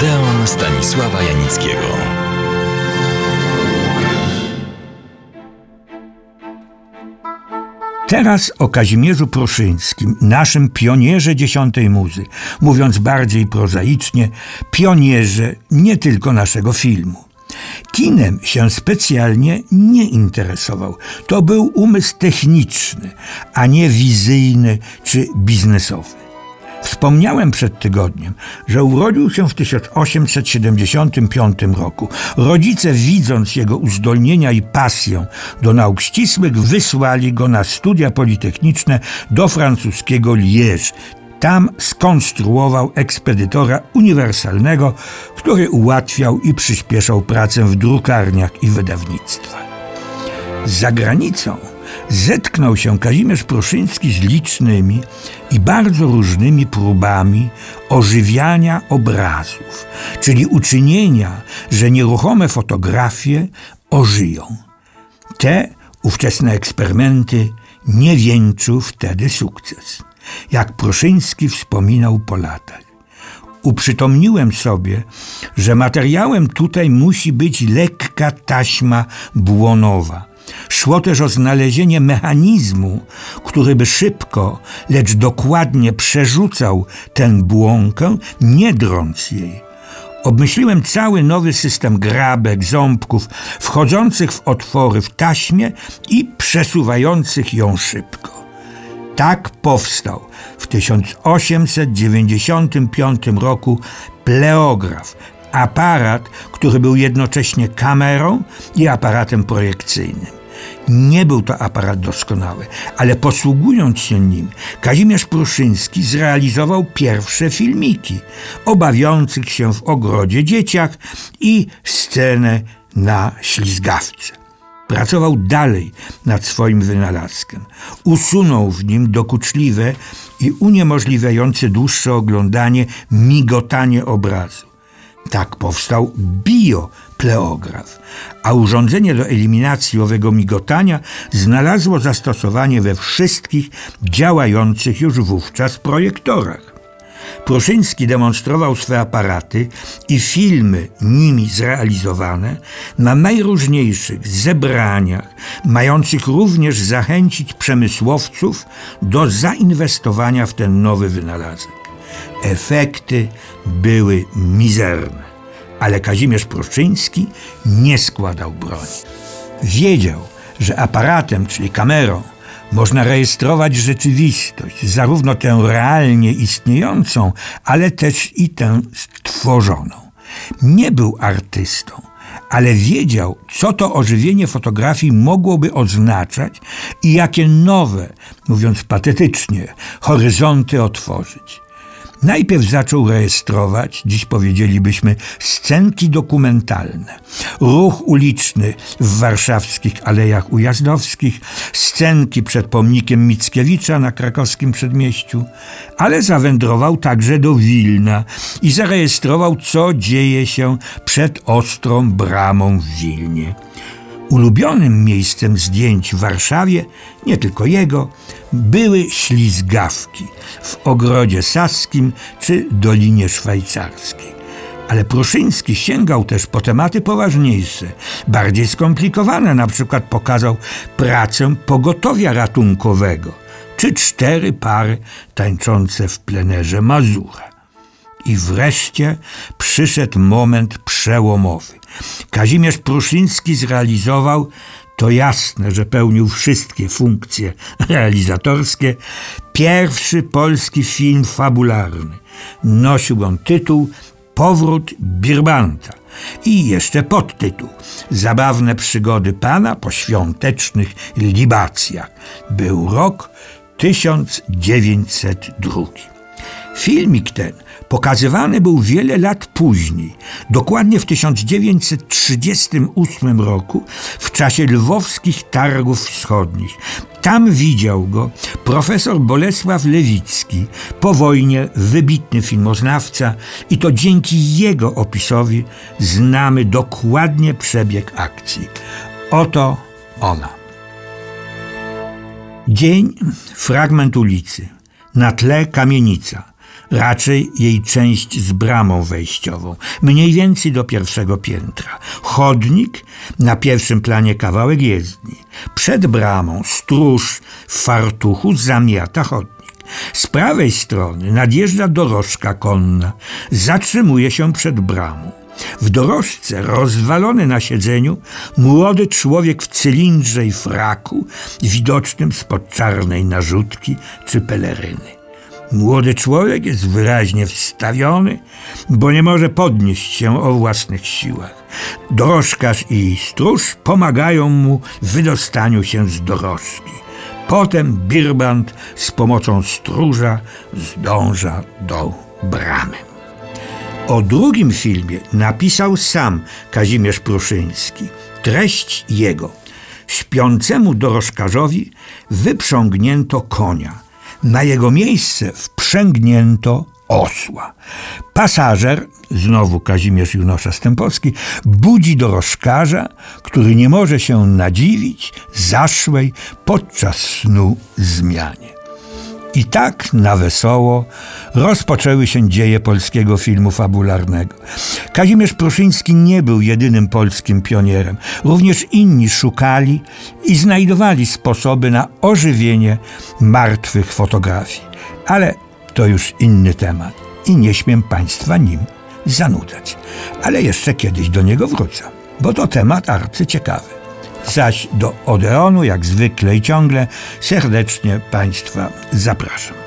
Odeon Stanisława Janickiego. Teraz o Kazimierzu Pruszyńskim, naszym pionierze dziesiątej muzy, mówiąc bardziej prozaicznie, pionierze nie tylko naszego filmu. Kinem się specjalnie nie interesował. To był umysł techniczny, a nie wizyjny czy biznesowy. Wspomniałem przed tygodniem, że urodził się w 1875 roku. Rodzice, widząc jego uzdolnienia i pasję do nauk ścisłych, wysłali go na studia politechniczne do francuskiego Liège. Tam skonstruował ekspedytora uniwersalnego, który ułatwiał i przyspieszał pracę w drukarniach i wydawnictwach. Za granicą zetknął się Kazimierz Pruszyński z licznymi i bardzo różnymi próbami ożywiania obrazów, czyli uczynienia, że nieruchome fotografie ożyją. Te ówczesne eksperymenty nie wieńczył wtedy sukces, jak Pruszyński wspominał po latach. Uprzytomniłem sobie, że materiałem tutaj musi być lekka taśma błonowa – Szło też o znalezienie mechanizmu, który by szybko, lecz dokładnie przerzucał tę błąkę, nie drąc jej. Obmyśliłem cały nowy system grabek, ząbków, wchodzących w otwory w taśmie i przesuwających ją szybko. Tak powstał w 1895 roku pleograf, aparat, który był jednocześnie kamerą i aparatem projekcyjnym. Nie był to aparat doskonały, ale posługując się nim, Kazimierz Pruszyński zrealizował pierwsze filmiki o bawiących się w ogrodzie dzieciach i scenę na ślizgawce. Pracował dalej nad swoim wynalazkiem. Usunął w nim dokuczliwe i uniemożliwiające dłuższe oglądanie migotanie obrazu. Tak powstał biopleograf, a urządzenie do eliminacji owego migotania znalazło zastosowanie we wszystkich działających już wówczas projektorach. Pruszyński demonstrował swe aparaty i filmy nimi zrealizowane na najróżniejszych zebraniach, mających również zachęcić przemysłowców do zainwestowania w ten nowy wynalazek. Efekty były mizerne, ale Kazimierz Pruszczyński nie składał broni. Wiedział, że aparatem, czyli kamerą, można rejestrować rzeczywistość, zarówno tę realnie istniejącą, ale też i tę stworzoną. Nie był artystą, ale wiedział, co to ożywienie fotografii mogłoby oznaczać i jakie nowe, mówiąc patetycznie, horyzonty otworzyć. Najpierw zaczął rejestrować, dziś powiedzielibyśmy, scenki dokumentalne. Ruch uliczny w warszawskich alejach ujazdowskich, scenki przed pomnikiem Mickiewicza na krakowskim przedmieściu, ale zawędrował także do Wilna i zarejestrował, co dzieje się przed ostrą bramą w Wilnie. Ulubionym miejscem zdjęć w Warszawie, nie tylko jego, były ślizgawki w ogrodzie saskim czy Dolinie Szwajcarskiej. Ale Pruszyński sięgał też po tematy poważniejsze, bardziej skomplikowane. Na przykład pokazał pracę pogotowia ratunkowego, czy cztery pary tańczące w plenerze Mazura. I wreszcie przyszedł moment przełomowy. Kazimierz Pruszyński zrealizował to jasne, że pełnił wszystkie funkcje realizatorskie. Pierwszy polski film fabularny. Nosił on tytuł Powrót Birbanta i jeszcze podtytuł Zabawne przygody pana po świątecznych libacjach. Był rok 1902. Filmik ten pokazywany był wiele lat później, dokładnie w 1938 roku, w czasie lwowskich targów wschodnich. Tam widział go profesor Bolesław Lewicki, po wojnie wybitny filmoznawca, i to dzięki jego opisowi znamy dokładnie przebieg akcji. Oto ona. Dzień, fragment ulicy, na tle kamienica raczej jej część z bramą wejściową, mniej więcej do pierwszego piętra. Chodnik, na pierwszym planie kawałek jezdni. Przed bramą stróż w fartuchu zamiata chodnik. Z prawej strony nadjeżdża dorożka konna, zatrzymuje się przed bramą. W dorożce, rozwalony na siedzeniu, młody człowiek w cylindrze i fraku, widocznym spod czarnej narzutki czy peleryny. Młody człowiek jest wyraźnie wstawiony, bo nie może podnieść się o własnych siłach. Dorożkarz i stróż pomagają mu w wydostaniu się z dorożki. Potem Birband z pomocą stróża zdąża do bramy. O drugim filmie napisał sam Kazimierz Pruszyński. Treść jego. Śpiącemu dorożkarzowi wyprzągnięto konia. Na jego miejsce wprzęgnięto osła. Pasażer, znowu Kazimierz Junosza Stępowski, budzi dorożkarza, który nie może się nadziwić zaszłej podczas snu zmianie. I tak na wesoło rozpoczęły się dzieje polskiego filmu fabularnego. Kazimierz Pruszyński nie był jedynym polskim pionierem. Również inni szukali i znajdowali sposoby na ożywienie martwych fotografii. Ale to już inny temat i nie śmiem Państwa nim zanudzać. Ale jeszcze kiedyś do niego wrócę, bo to temat arcyciekawy. Zaś do Odeonu, jak zwykle i ciągle, serdecznie Państwa zapraszam.